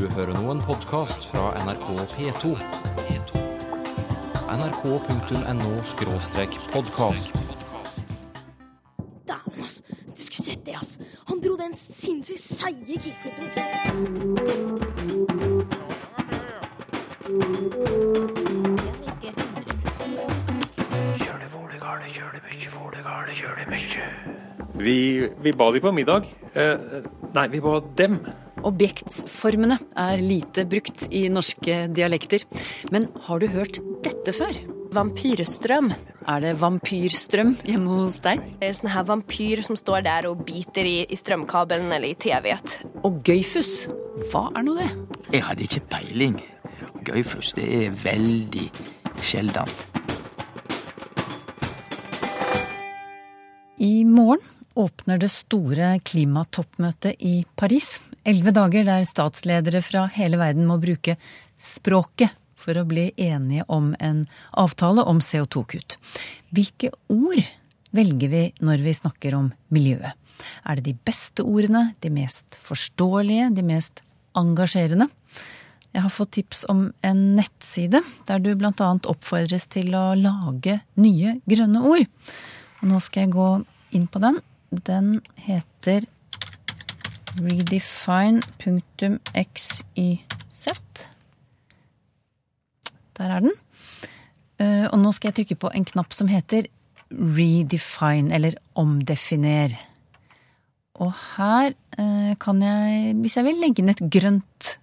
Du hører nå en podkast fra NRK P2. nrk.no-podkast. Dæven, ass. Du skulle sett det, ass. Han dro den sinnssykt seige kickflipen, ikke sant? Vi, vi ba de på middag. Eh, nei, vi ba dem. Objektsformene er lite brukt i norske dialekter. Men har du hørt dette før? Vampyrstrøm. Er det vampyrstrøm hjemme hos deg? Det er en sånn her vampyr som står der og biter i, i strømkabelen eller i TV-et. Og gøyfus, hva er nå det? Jeg hadde ikke peiling. Gøyfus, det er veldig sjeldent. I morgen åpner det store klimatoppmøtet i Paris. Elleve dager der statsledere fra hele verden må bruke språket for å bli enige om en avtale om CO2-kutt. Hvilke ord velger vi når vi snakker om miljøet? Er det de beste ordene, de mest forståelige, de mest engasjerende? Jeg har fått tips om en nettside der du bl.a. oppfordres til å lage nye grønne ord. Og nå skal jeg gå inn på den. Den heter redefine.xyz. Der er den. Eh, Og nå skal jeg trykke på en knapp som heter redefine, eller omdefiner. Og her eh, kan jeg, hvis jeg vil, legge inn et grønt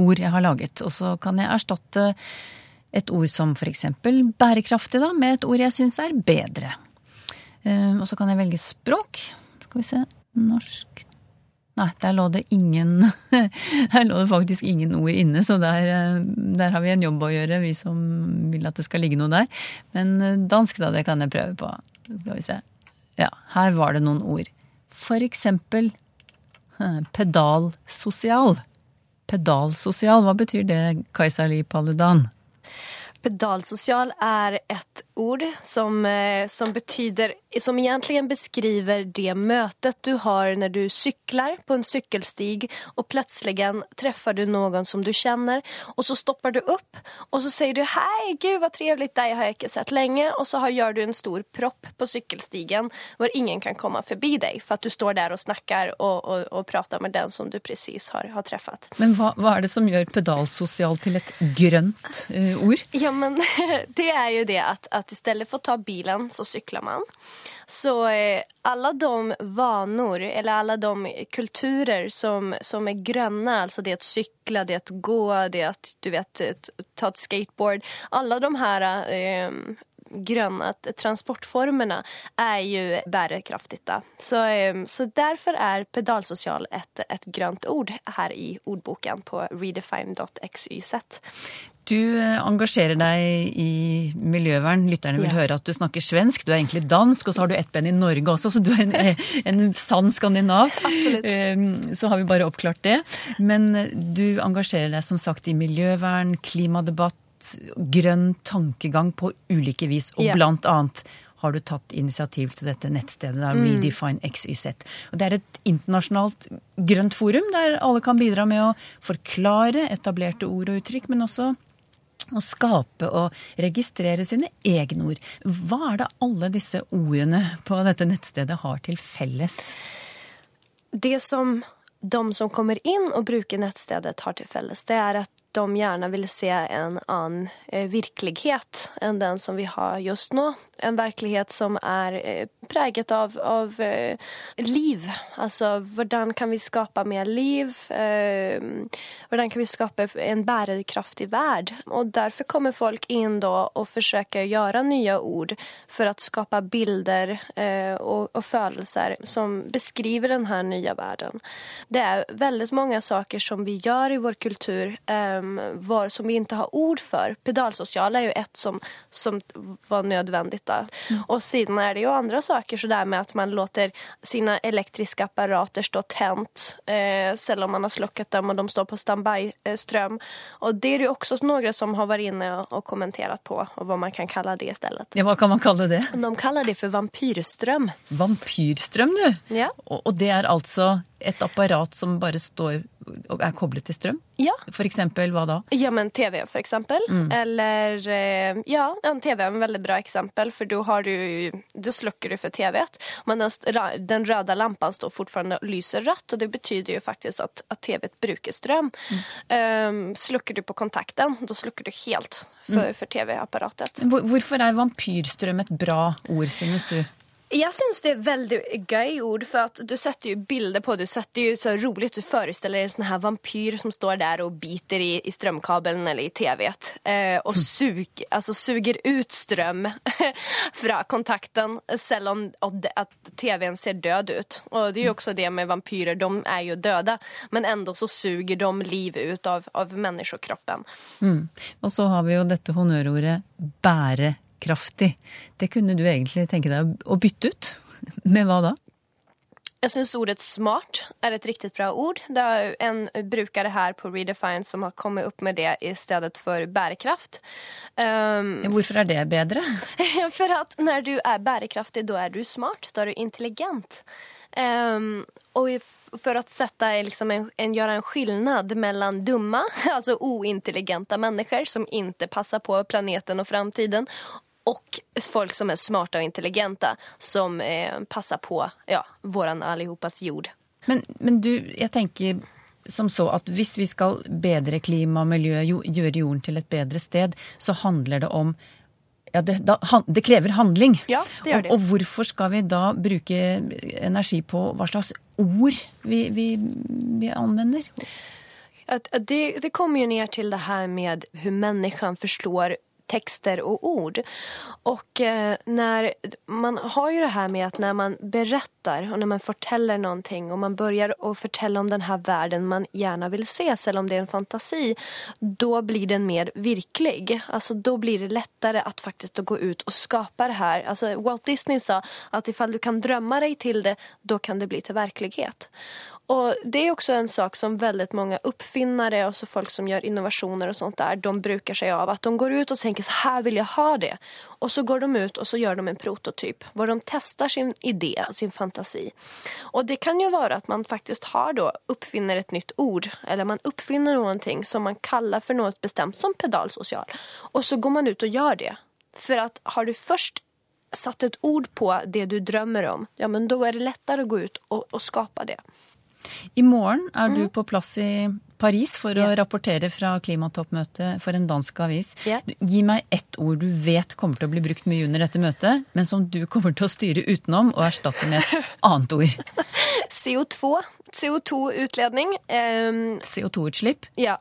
ord jeg har laget. Og så kan jeg erstatte et ord som eksempel bærekraftig da, med et ord jeg syns er bedre. Eh, Og så kan jeg velge språk. Skal vi se. Norsk Nei, der lå det ingen Der lå det faktisk ingen ord inne, så der, eh, der har vi en jobb å gjøre, vi som vil at det skal ligge noe der. Men eh, dansk, da, det kan jeg prøve på. Skal vi se. Ja, her var det noen ord. For eksempel eh, pedalsosial. Pedalsosial, hva betyr det, Kajsa Li Paludan? Pedalsosial er et ord som, eh, som betyder Som egentlig beskriver det møtet du har når du sykler på en sykkelstig, og plutselig treffer du noen som du kjenner, og så stopper du opp, og så sier du 'hei, gud, hva trivelig, deg har jeg ikke sett lenge', og så har, gjør du en stor propp på sykkelstigen hvor ingen kan komme forbi deg, for at du står der og snakker og, og, og prater med den som du presis har, har truffet. Men hva, hva er det som gjør pedalsosial til et grønt uh, ord? Ja, men det er jo det at, at i stedet for å ta bilen, så sykler man. Så eh, alle de vanor, eller alle de kulturer som, som er grønne, altså det å sykle, det å gå, det å du vet, ta et skateboard Alle de her eh, grønne transportformene er jo bærekraftige. Da. Så, eh, så derfor er pedalsosial et, et grønt ord her i ordboken på redefine.xyz. Du eh, engasjerer deg i miljøvern. Lytterne vil Ja. høre at du snakker svensk. Du er egentlig dansk, og så har du ett ben i Norge også, så du er en, en sann skandinav. Absolutt. Eh, Så har vi bare oppklart det. Men eh, du engasjerer deg som sagt i miljøvern, klimadebatt, grønn tankegang på ulike vis, og Ja. blant annet har du tatt initiativ til dette nettstedet, da, Redefine XYZ. Og det er et internasjonalt grønt forum der alle kan bidra med å forklare etablerte ord og uttrykk, men også å skape og registrere sine egne ord. Hva er det alle disse ordene på dette nettstedet har til felles? Det som de som kommer inn og bruker nettstedet har til felles, det er at de gjerne vil se en annen eh, virkelighet enn den som vi har just nå. En virkelighet som er eh, preget av, av eh, liv. Altså, hvordan kan vi skape mer liv? Hvordan kan vi skape en bærekraftig verd? Og derfor kommer folk inn da og forsøker å gjøre nye ord for å skape bilder og, og følelser som beskriver denne nye verden. Det er veldig mange saker som vi gjør i vår kultur var, som vi ikke har ord for. Pedalsosial er jo et som, som var nødvendig. Da. Og siden er det jo andre saker, så det er med at man låter sine elektriske apparater stå tent, eh, om man har slukket dem, og de står på standby-strøm. Og det er det jo også noen som har vært inne og, kommentert på, og hva man kan kalle det i stedet. Ja, hva kan man kalle det? De kaller det for vampyrstrøm. Vampyrstrøm, du. Ja. Og, og det er altså et apparat som bare står og er koblet til strøm? Ja. For eksempel hva da? Ja, men TV for eksempel. Eller eh, ja, en TV er en veldig bra eksempel, for da har du Da slukker du for TV-et, men den, den røde lampen står fortsatt og lyser rødt, og det betyr jo faktisk at, at TV-et bruker strøm. Um, slukker du på kontakten, da slukker du helt for, for TV-apparatet. Hvorfor er vampyrstrøm et bra ord, synes du? Jeg syns det er veldig gøy ord, for at du setter jo bilder på Du setter jo så rolig Du forestiller en sånn her vampyr som står der og biter i, i strømkabelen eller i TV-et. Eh, og sug, altså suger ut strøm fra kontakten, selv om at TV-en ser død ut. Og det er jo også det med vampyrer. De er jo døde, men enda så suger de livet ut av, av menneskekroppen. Og så har vi jo dette honnørordet bærekraftig. Det kunne du egentlig tenke deg å bytte ut? Med hva da? Jeg syns ordet smart er et riktig bra ord. Det er en brukere her på Redefine som har kommet opp med det i stedet for bærekraft. Um, Hvorfor er det bedre? for at når du er bærekraftig, da er du smart. Da er du intelligent. Um, og for å sette liksom en, en, gjøre en skillnad mellom dumme, altså ointelligente mennesker som ikke passer på planeten og framtiden, og folk som er smarte og intelligente, som eh, passer på ja, våran allihopas jord. Men, men du, jeg tenker som så at hvis vi skal bedre klima og miljø, gjøre jorden til et bedre sted, så handler det om ja, det, da, det krever handling. Ja, det gjør det. Og, og hvorfor skal vi da bruke energi på hva slags ord vi, vi, vi anvender? Det, det kommer jo ned til det her med hvordan mennesket förstår texter och ord. Och eh, när, man har ju det här med att när man berättar och när man fortäller någonting och man börjar att förtälla om den här världen man gärna vill se, selv om det är en fantasi, då blir den mer virkelig. Alltså då blir det lättare att faktiskt att gå ut och skapa det här. Alltså Walt Disney sa att ifall du kan drömma dig till det, då kan det bli till verklighet. Och Det är också en sak som väldigt många uppfinnare och så folk som gör innovationer och sånt där, de brukar sig av. Att de går ut och tänker så här vill jag ha det. Och så går de ut och så gör de en prototyp var de testar sin idé och sin fantasi. Och det kan ju vara att man faktiskt har då uppfinner ett nytt ord eller man uppfinner någonting som man kallar för något bestämt som pedalsocial. Och så går man ut och gör det. För att har du först satt ett ord på det du drömmer om, ja men då är det lättare att gå ut och, och skapa det. I morgen er du på plass i Paris for å rapportere fra klimatoppmøtet for en dansk avis. Gi meg ett ord du vet kommer til å bli brukt mye under dette møtet, men som du kommer til å styre utenom og erstatte med et annet ord. CO2, CO2-utledning. Um, CO2-utslipp. ja.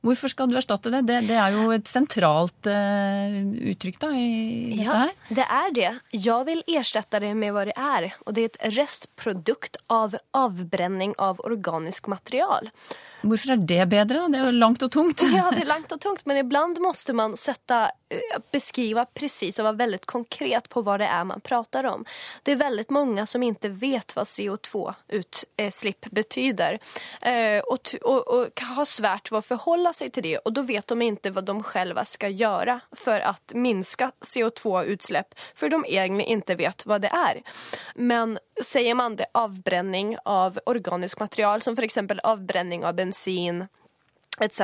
Hvorfor skal du erstatte det? Det, det er jo et sentralt uh, uttrykk da, i dette her. ja, det er det. Jeg vil erstatte det med hva det er. Og det er et restprodukt av avbrenning av organisk material. Hvorfor er det bedre? Det er jo langt og tungt. Ja, det er langt og tungt, men ibland måste man sätta, eh, beskriva precis och vara väldigt konkret på hva det er man prater om. Det er veldig mange som ikke vet hva CO2-utslipp betyder og, og, og har svårt att förhålla sig till det og da vet de ikke hva de själva skal gjøre for å minska CO2-utsläpp for de egentlig ikke vet hva det er. Men säger man det avbränning av organiskt material som för exempel avbränning av bensin etc.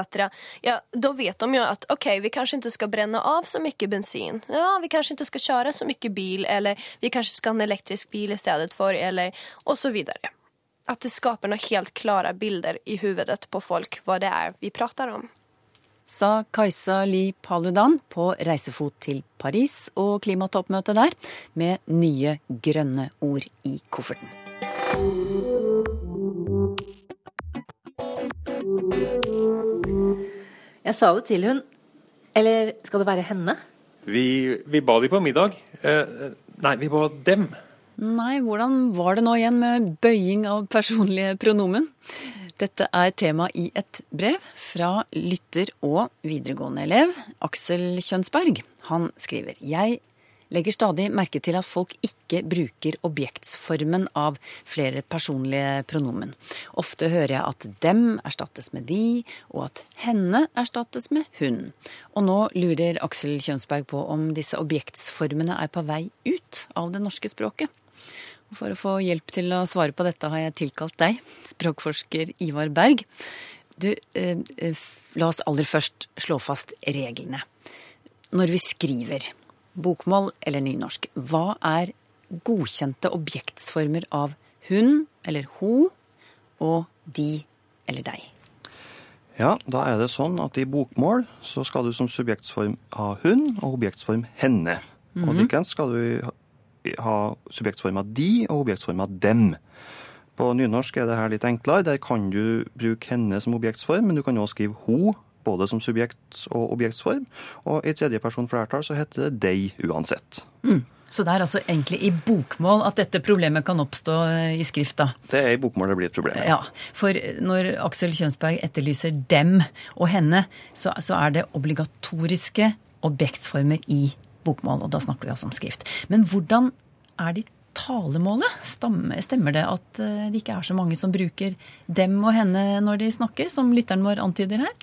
Ja, då vet de ju att okej, vi kanske inte ska bränna av så mycket bensin. Ja, vi kanske inte ska köra så mycket bil eller vi kanske ska ha en elektrisk bil istället för eller och så vidare. Att det skapar några helt klara bilder i huvudet på folk vad det är vi pratar om. Sa Kajsa Li Paludan på reisefot til Paris og klimatoppmøtet der, med nye grønne ord i kofferten. Jeg sa det til hun. Eller skal det være henne? Vi, vi ba de på middag. Eh, nei, vi ba dem. Nei, hvordan var det nå igjen med bøying av personlige pronomen? Dette er tema i et brev fra lytter og videregående elev Aksel Kjønsberg. Han skriver Jeg legger stadig merke til at folk ikke bruker objektsformen av flere personlige pronomen. Ofte hører jeg at dem erstattes med de, og at henne erstattes med hun. Og nå lurer Aksel Kjønsberg på om disse objektsformene er på vei ut av det norske språket. For å få hjelp til å svare på dette har jeg tilkalt deg, språkforsker Ivar Berg. Du, eh, eh, la oss aller først slå fast reglene. Når vi skriver bokmål eller nynorsk, hva er godkjente objektsformer av hun eller ho og de eller deg? Ja, da er det sånn at i bokmål så skal du som subjektsform ha hun og objektsform henne. Og likeens skal du ha- subjektforma de og objektsforma dem. På nynorsk er det her litt enklere. Der kan du bruke henne som objektsform, men du kan også skrive ho, både som subjekt- og objektsform. Og i tredjeperson flertall så heter det deg uansett. Så det er altså egentlig i bokmål at dette problemet kan oppstå eh, i skrift, da. Det er i bokmål det blir et problem. Ja, for når Aksel Kjønsberg etterlyser dem og henne, så, så er det obligatoriske objektsformer i bokmål, og da snakker vi også om skrift. Men hvordan er de talemålet? Stemmer det at eh, det ikke er så mange som bruker dem og henne når de snakker, som lytteren vår antyder her?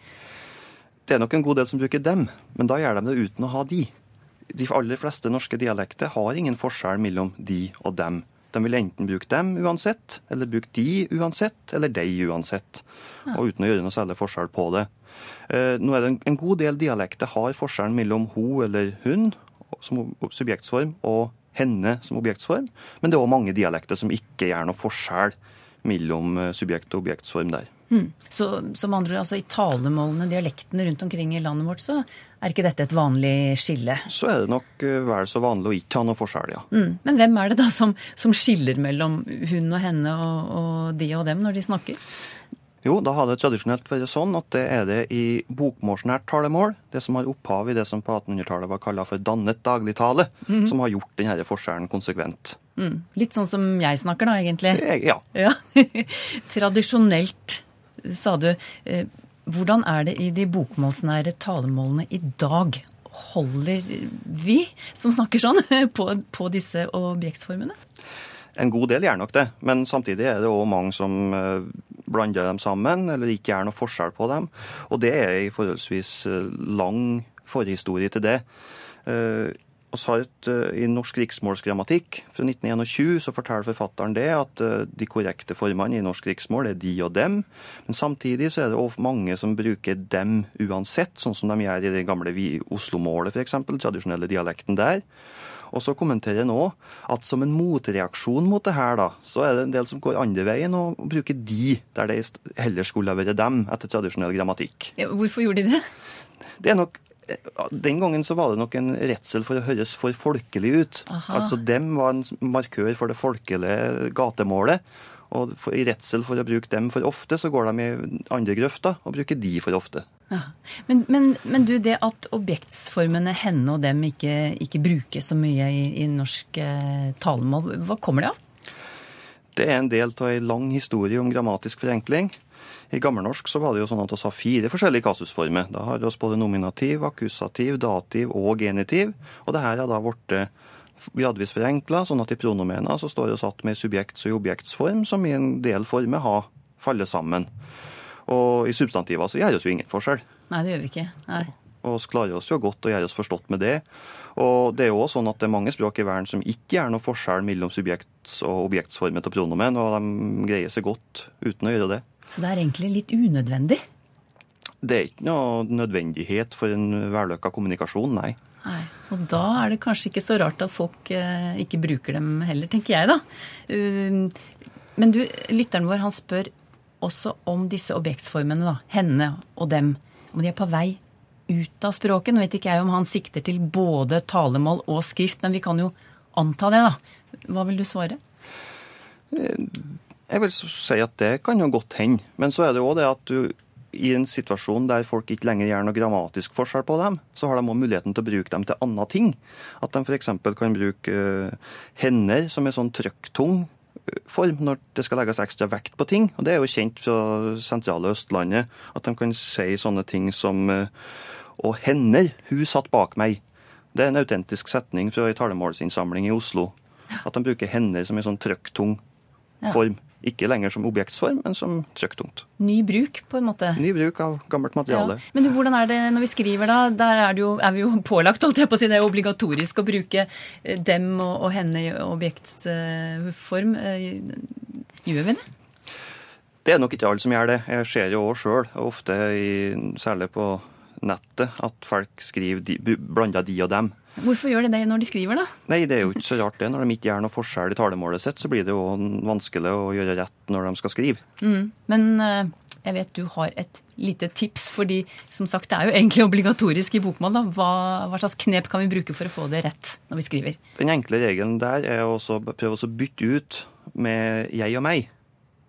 Det er nok en god del som bruker dem, men da gjør de det uten å ha de. De aller fleste norske dialekter har ingen forskjell mellom de og dem. De vil enten bruke dem uansett, eller bruke de uansett, eller de uansett. Og uten å gjøre noe særlig forskjell på det. Eh, Nå er det en, en god del dialekter har forskjellen mellom ho eller hun som subjektsform og henne som objektsform, men det er òg mange dialekter som ikke gjør noe forskjell mellom eh, subjekt og objektsform der. Så, så som andre altså i talemålene, dialektene rundt omkring i landet vårt, så er ikke dette et vanlig skille. Så er det nok eh, vel så vanlig å ikke ha noe forskjell, ja. Mm. Men hvem er det da som, som skiller mellom hun og henne og, og de og dem når de snakker? Jo, da har det tradisjonelt vært sånn at det er det i bokmålsnært talemål, det som har opphav i det som på 1800-tallet var kalla for dannet dagligtale, som har gjort denne forskjellen konsekvent. Mm. Litt sånn som jeg snakker da, egentlig. Er- Ja. Ja. Tradisjonelt, sa du. Eh, Hvordan er det i de bokmålsnære talemålene i dag? Holder vi som snakker sånn, på, på disse objektsformene? En god del gjør nok det, men samtidig er det òg mange som eh, blander dem sammen, eller ikke gjør noe forskjell på dem. Og det er en forholdsvis eh, lang forhistorie til det. Eh, et, eh, I Norsk riksmålsgrammatikk fra 1921 så forteller forfatteren det at de korrekte formene i norsk riksmål er de og dem, men samtidig så er det også mange som bruker dem uansett, sånn som de gjør i det gamle Oslo-målet f.eks., tradisjonelle dialekten der. Og så kommenterer han òg at som en motreaksjon mot det her, da, så er det en del som går andre veien og bruker de, der det heller skulle ha vært dem, etter tradisjonell grammatikk. Ja, hvorfor gjorde de det? Det er nok eh, den gangen så var det nok en redsel for å høres for folkelig ut. Aha. Altså Dem var en markør for det folkelige gatemålet. Og for, i redsel for å bruke dem for ofte, så går de i andre grøfta og bruker de for ofte. Ja. Men, men, men du, det at objektsformene henne og dem ikke, ikke brukes så mye i, i norsk eh, talemål, hva kommer det av? Det er en del av ei lang historie om grammatisk forenkling. I gammelnorsk så var det jo sånn at vi har fire forskjellige kasusformer. Da har vi både nominativ, akkusativ, dativ og genitiv. Og det her har da blitt gradvis forenkla, sånn at i pronomener så står det satt med subjekts- og objektsform, som i en del former har fallet sammen. Og i substantiver så gjør oss jo ingen forskjell. Nei, det gjør vi ikke. Nei. Og vi klarer oss jo godt å gjøre oss forstått med det. Og det er jo også sånn at det er mange språk i verden som ikke gjør noe forskjell mellom subjekts- og objektsformet til pronomen, og de greier seg godt uten å gjøre det. Så det er egentlig litt unødvendig. Det er ikke noe nødvendighet for en vellykka kommunikasjon, nei. Nei, Og da er det kanskje ikke så rart at folk eh, ikke bruker dem heller, tenker jeg da. Uh, men du, lytteren vår han spør også om disse objektsformene, da. Henne og dem. Om de er på vei ut av språket. Nå vet ikke jeg om han sikter til både talemål og skrift, men vi kan jo anta det, da. Hva vil du svare? Jeg vil si at det kan jo godt hende. Men så er det jo det at du i en situasjon der folk ikke lenger gjør noe grammatisk forskjell på dem, så har de òg muligheten til å bruke dem til andre ting. At de f.eks. kan bruke uh, hender som er sånn trøkktung eh, form når det skal legges ekstra vekt på ting. Og det er jo kjent fra sentrale Østlandet at de kan si sånne ting som uh, Og hender, hun satt bak meg. Det er en autentisk setning fra ei talemålsinnsamling i Oslo. At de bruker hender som en sånn trøkktung Ja. Ikke lenger som objektsform, men som trykktungt. Ny bruk, på en måte. Ny bruk av gammelt materiale. Ja. Men hvordan er det når vi skriver, da? Der er, jo, er, vi jo pålagt, holdt jeg på å si, det er obligatorisk å bruke eh, dem og, og henne i objektsform. Gjør vi det? Det er nok ikke alle som gjør det. Jeg ser jo òg sjøl, ofte i, særlig på nettet, at folk skriver de, blanda de og dem. Hvorfor gjør de det når de skriver, da? Nei, Det er jo ikke så rart det. Når de ikke gjør noe forskjell i talemålet sitt, så blir det jo vanskelig å gjøre rett når de skal skrive. Mm. Men uh, jeg vet du har et lite tips, fordi som sagt, det er jo egentlig obligatorisk i bokmål. da. Hva, hva, slags knep kan vi bruke for å få det rett når vi skriver? Den enkle regelen der er å prøve å bytte ut med jeg og meg.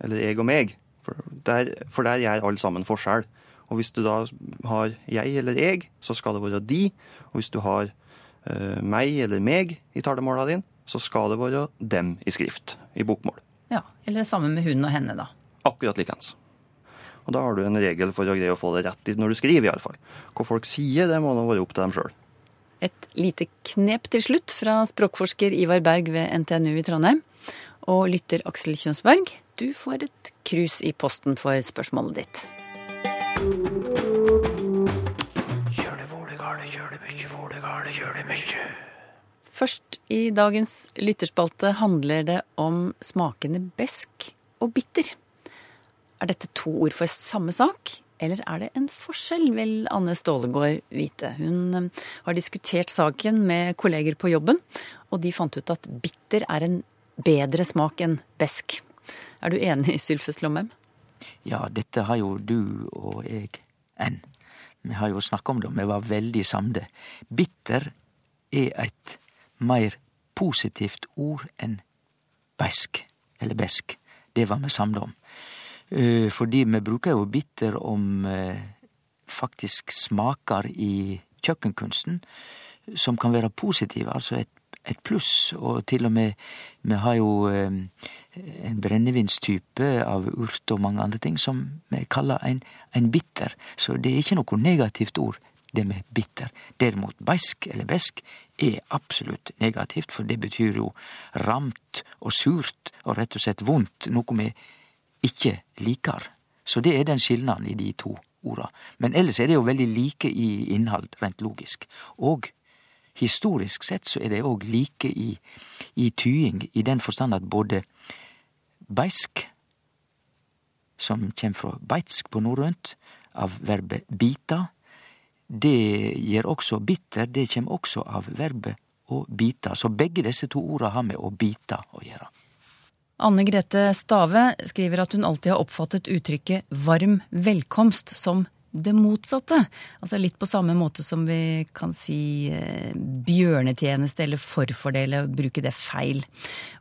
Eller jeg og meg. For der, for der gjør alle sammen forskjell. Og hvis du da har jeg eller jeg, så skal det være de. Og hvis du har meg eller meg i talemåla din, så skal det være dem i skrift, i bokmål. Ja, Eller det samme med hun og henne, da. Akkurat likeens. Og da har du en regel for å greie å få det rett når du skriver, iallfall. Hva folk sier, det må nå være opp til dem sjøl. Et lite knep til slutt fra språkforsker Ivar Berg ved NTNU i Trondheim. Og lytter Aksel Kjønsberg, du får et krus i posten for spørsmålet ditt. Først i dagens lytterspalte handler det om smakene besk og bitter. Er dette to ord for samme sak, eller er det en forskjell, vil Anne Stålegård vite. Hun eh, har diskutert saken med kolleger på jobben, og de fant ut at bitter er en bedre smak enn besk. Er du enig, Sylfes Lomheim? Ja, dette har jo du og jeg enn. Vi har jo snakka om det, og vi var veldig samde. Bitter er eit meir positivt ord enn beisk, eller besk. Det var vi samla om. Eh, fordi vi bruker jo bitter om eh, faktisk smaker i kjøkkenkunsten som kan være positive, altså et, et pluss. Og til og med vi har jo eh, en brennevinstype av urt og mange andre ting som vi kaller ein, en bitter. Så det er ikke noe negativt ord, det med bitter. Derimot beisk eller besk er absolutt negativt, for det betyr jo ramt og surt og rett og slett vondt. Noe vi ikke liker. Så det er den skilnaden i de to orda. Men ellers er det jo veldig like i innhold, rent logisk. Og historisk sett så er det òg like i, i tying, i den forstand at både beisk, som kjem fra beitsk på norrønt, av verbet bita, det gir også bitter, det kjem også av verbet å bite. Så begge disse to orda har med å bite å gjøre. Anne Grete Stave skriver at hun alltid har oppfattet uttrykket varm velkomst som det motsatte. Altså litt på samme måte som vi kan si eh, bjørnetjeneste eller forfordele, bruke det feil.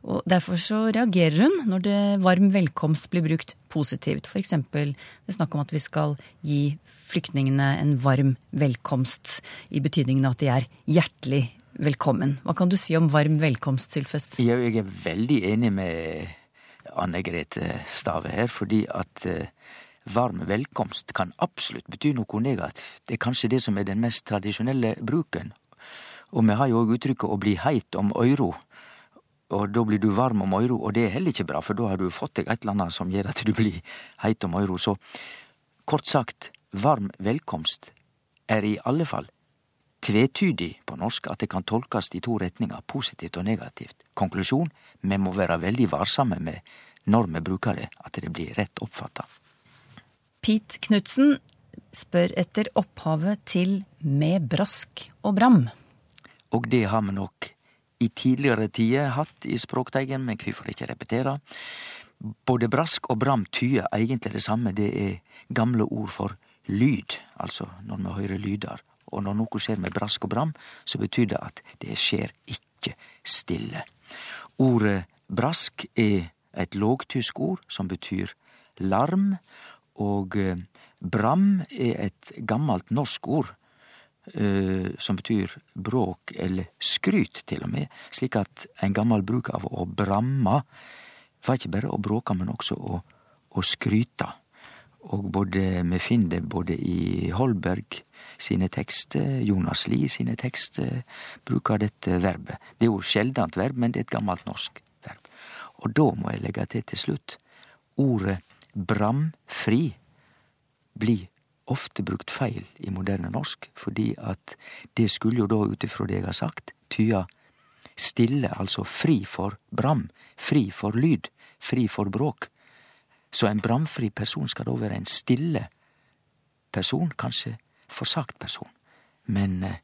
Og Derfor så reagerer hun når det varm velkomst blir brukt positivt. Eksempel det er snakk om at vi skal gi flyktningene en varm velkomst, i betydningen at de er hjertelig velkommen. Hva kan du si om varm velkomst, Sylfest? Jeg er veldig enig med Anne Grete Stave her, fordi at uh, varm velkomst kan absolutt bety noe negativt. Det er kanskje det som er den mest tradisjonelle bruken. Og vi har jo òg uttrykket å bli heit om øyro. Og da blir du varm om øyro, og det er heller ikke bra, for da har du fått deg et eller annet som gjør at du blir heit om øyro. Så kort sagt, varm velkomst er i alle fall tvetydig på norsk at det kan tolkes i to retninger, positivt og negativt. Konklusjon vi må være veldig varsomme med når vi bruker det, at det blir rett oppfatta. Pete Knutsen spør etter opphavet til Med brask og bram. Og det har vi nok i tidligere tider hatt i Språkteigen, men hvorfor ikke repetere? Både brask og bram tyder egentlig det samme, det er gamle ord for lyd, altså når vi hører lyder og når noe skjer med brask og bram, så betyr det at det skjer ikke stille. Ordet brask er et lågtysk ord som betyr larm, og eh, bram er et gammelt norsk ord uh, som betyr bråk eller skryt, til og med, slik at en gammel bruk av å bramme var ikke bare å bråke, men også å, å skryte. Og både, vi finner det både i Holberg sine tekster, Jonas Lie sine tekster, bruker dette verbet. Det er jo sjeldent verb, men det er et gammelt norsk verb. Og da må jeg legge til til slutt ordet bramfri blir ofte brukt feil i moderne norsk, fordi at det skulle jo da, ut ifra det jeg har sagt, tyda stille, altså fri for bram, fri for lyd, fri for bråk. Så en bramfri person skal da være en stille person, kanskje forsagt person. Men eh,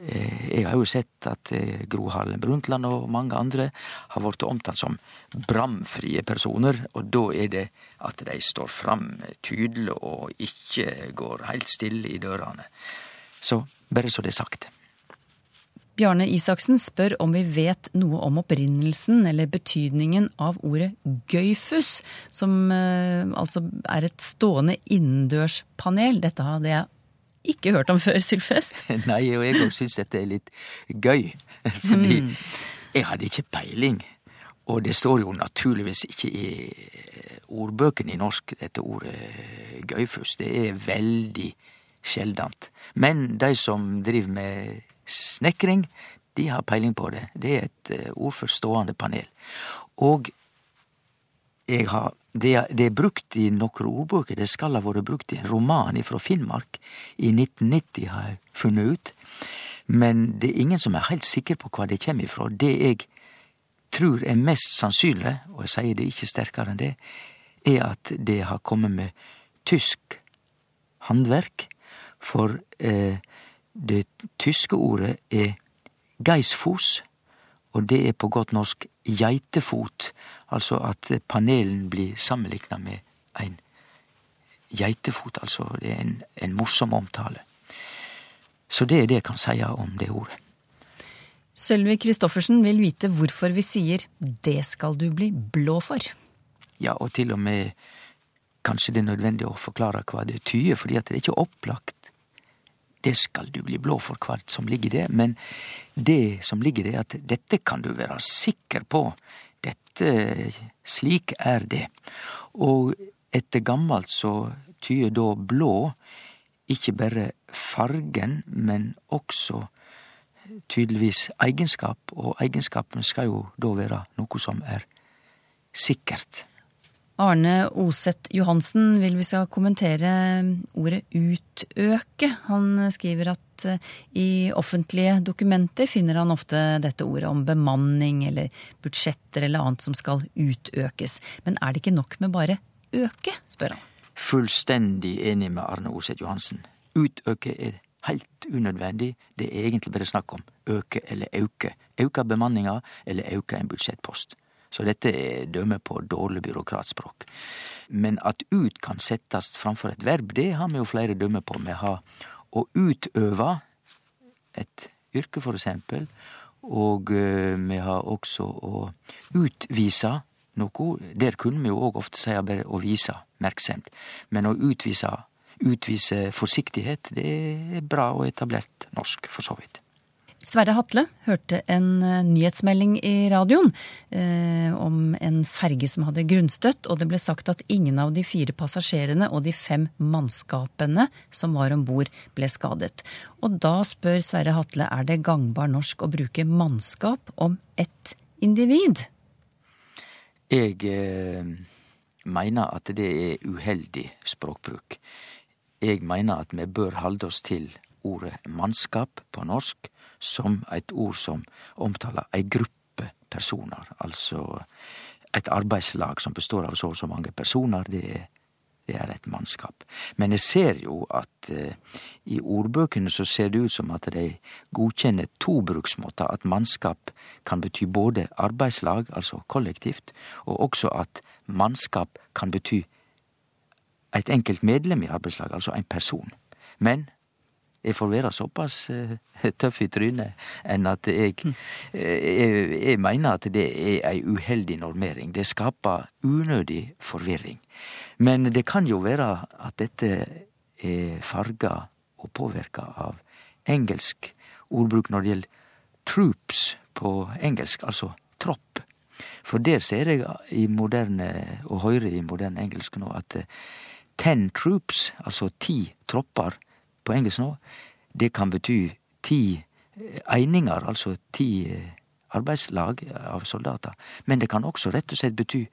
jeg har jo sett at eh, Gro Harlem Brundtland og mange andre har blitt omtalt som bramfrie personer, og da er det at de står fram tydelig og ikke går helt stille i dørene. Så bare så det er sagt. Bjarne Isaksen spør om vi vet noe om opprinnelsen eller betydningen av ordet gøyfus, som eh, altså er et stående innendørspanel. Dette hadde jeg ikke hørt om før, Sylfest. Nei, og jeg òg syns dette er litt gøy. Fordi jeg hadde ikke peiling. Og det står jo naturligvis ikke i ordbøkene i norsk, dette ordet gøyfus. Det er veldig sjeldent. Men de som driver med snekring, de har peiling på det. Det er et uh, ordforstående panel. Og jeg har det, det, er brukt i nokre ordbøker. Det skal ha vært brukt i en roman fra Finnmark i 1990, har jeg funnet ut. Men det er ingen som er helt sikker på hva det kommer ifra. Det jeg tror er mest sannsynlig, og jeg sier det ikke sterkere enn det, er at det har kommet med tysk håndverk. For eh, det tyske ordet er geisfos, og det er på godt norsk geitefot, altså at panelen blir sammenlikna med ein geitefot, altså det er en, en morsom omtale. Så det er det jeg kan si om det ordet. Sølvi Kristoffersen vil vite hvorfor vi sier 'det skal du bli blå for'. Ja, og til og med kanskje det er nødvendig å forklare hva det tyder, fordi at det er ikke opplagt det skal du bli blå for hvert som ligger det, men det som ligger det, at dette kan du være sikker på. Dette, slik er det. Og etter gammelt så tyder da blå ikke bare fargen, men også tydeligvis egenskap, og eigenskapen skal jo da være noe som er sikkert. Arne Oseth Johansen vil vi skal kommentere ordet utøke. Han skriver at eh, i offentlige dokumenter finner han ofte dette ordet om bemanning eller budsjetter eller annet som skal utøkes. Men er det ikke nok med bare øke, spør han. Fullstendig enig med Arne Oseth Johansen. Utøke er heilt unødvendig. Det er egentlig bare snakk om øke eller auke. Auka bemanninga eller auka en budsjettpost. Så dette er dømme på dårlig byråkratspråk. Men at ut kan settes framfor et verb, det har vi jo flere dømme på. Vi har å utøve et yrke, for eksempel, og eh, vi har også å utvise noe. Der kunne vi jo òg ofte seie bare å vise merksemd. Men å utvise, utvise forsiktighet, det er bra og etablert norsk, for så vidt. Sverre Hatle hørte en eh, nyhetsmelding i radioen eh, om en ferge som hadde grunnstøtt, og det ble sagt at ingen av de fire passasjerene og de fem mannskapene som var om bord, ble skadet. Og da spør Sverre Hatle er det gangbar norsk å bruke mannskap om ett individ? Jeg eh, mener at det er uheldig språkbruk. Jeg mener at vi bør holde oss til ordet mannskap på norsk som eit ord som omtaler ei gruppe personar. Altså eit arbeidslag som består av så og så mange personar. Det er, det er et mannskap. Men jeg ser jo at eh, i ordbøkene så ser det ut som at de godkjenner to bruksmåter. At mannskap kan bety både arbeidslag, altså kollektivt, og også at mannskap kan bety eit enkelt medlem i arbeidslaget, altså en person. Men jeg får være såpass uh, tøff i trynet enn at jeg, uh, jeg, jeg mener at det er ei uheldig normering. Det skaper unødig forvirring. Men det kan jo være at dette er farga og påvirka av engelsk ordbruk når det gjelder troops på engelsk, altså tropp. For der ser jeg i moderne, og hører i moderne engelsk nå, at uh, ten troops, altså ti tropper, på engelsk nå, det kan bety ti einingar, altså ti eh, arbeidslag av soldater. Men det kan også rett og slett bety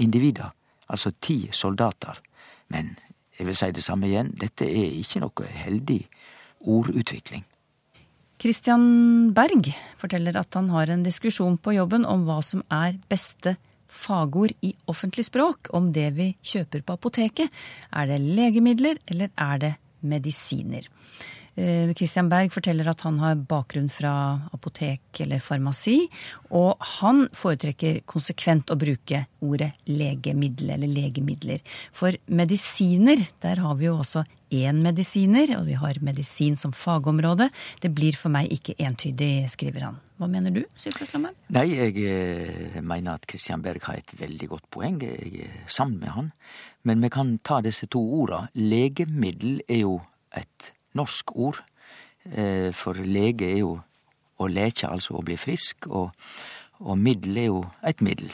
individer, altså ti soldater. Men jeg vil si det samme igjen, dette er ikke noe heldig ordutvikling. Christian Berg forteller at han har en diskusjon på jobben om hva som er beste fagord i offentlig språk om det vi kjøper på apoteket. Er det legemidler, eller er det medisiner? Eh, Christian Berg forteller at han har bakgrunn fra apotek eller farmasi, og han foretrekker konsekvent å bruke ordet legemiddel eller legemidler. For medisiner, der har vi jo også én medisiner, og vi har medisin som fagområde. Det blir for meg ikke entydig, skriver han. Hva mener du, Sylfest Lomheim? Nei, jeg eh, mener at Christian Berg har et veldig godt poeng. Jeg er sammen med han. Men vi kan ta disse to orda. Legemiddel er jo et norsk ord. Eh, for lege er jo å leke, altså å bli frisk, og, og middel er jo et middel.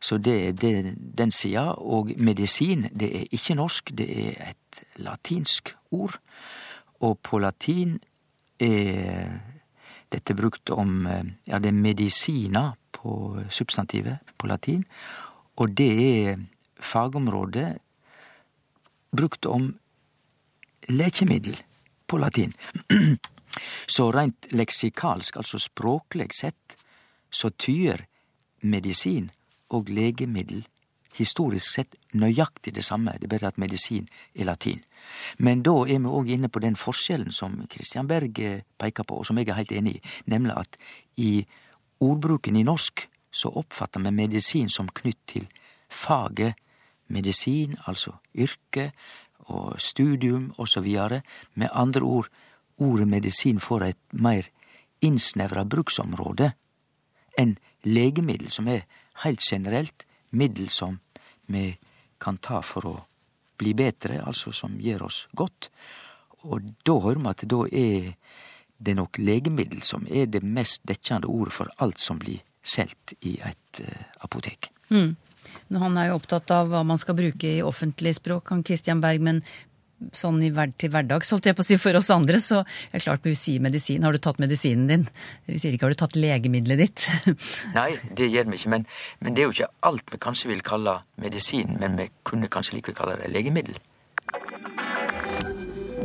Så det er den sida. Og medisin, det er ikke norsk, det er et latinsk ord. Og på latin er dette brukt om Ja, det er medisina på substantivet på latin. Og det er fagområdet brukt om lekemiddel på latin. Så reint leksikalsk, altså språkleg sett, så tyder medisin og legemiddel historisk sett nøyaktig det samme, det er bare at medisin er latin. Men da er vi òg inne på den forskjellen som Christian Berg eh, peker på, og som jeg er helt enig i, nemlig at i ordbruken i norsk så oppfatter vi medisin som knytt til faget medisin, altså yrke, og studium osv. Med andre ord, ordet medisin får et mer innsnevra bruksområde enn legemiddel, som er heilt generelt middel som vi kan ta for å bli betre, altså som gjør oss godt. Og da hører vi at da er det nok legemiddel som er det mest dekkjande ordet for alt som blir solgt i et uh, apotek. Mm. Han er jo opptatt av hva man skal bruke i offentlig språk, han Christian Berg, men sånn i hver, til hverdags, holdt jeg på å si, for oss andre, så er det klart vi sier medisin. Har du tatt medisinen din? Vi sier ikke har du tatt legemiddelet ditt? Nei, det gjør vi ikke. Men, men, det er jo ikke alt vi kanskje vil kalle medisin, men vi kunne kanskje likevel kalle det legemiddel.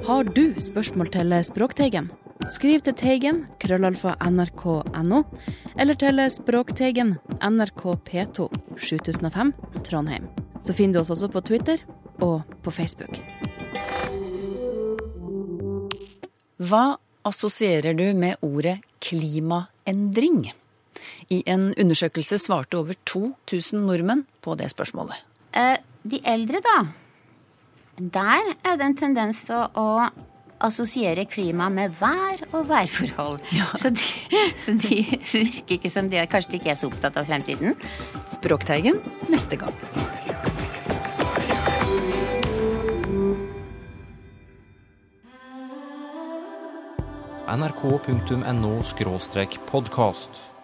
Har du spørsmål til Språkteigen? Skriv til Teigen, krøllalfa nrk.no, eller til Språkteigen, NRK P2, 7005, Trondheim. Så finner du oss også på Twitter og på Facebook. Hva assosierer du med ordet klimaendring? I en undersøkelse svarte over 2000 nordmenn på det spørsmålet. Eh, de eldre, da. Der er det en tendens til å, å assosiere klima med vær og værforhold. Ja. Så, de, så de virker ikke som de kanskje ikke er så opptatt av fremtiden. Språkteigen neste gang. nrk.no podkast.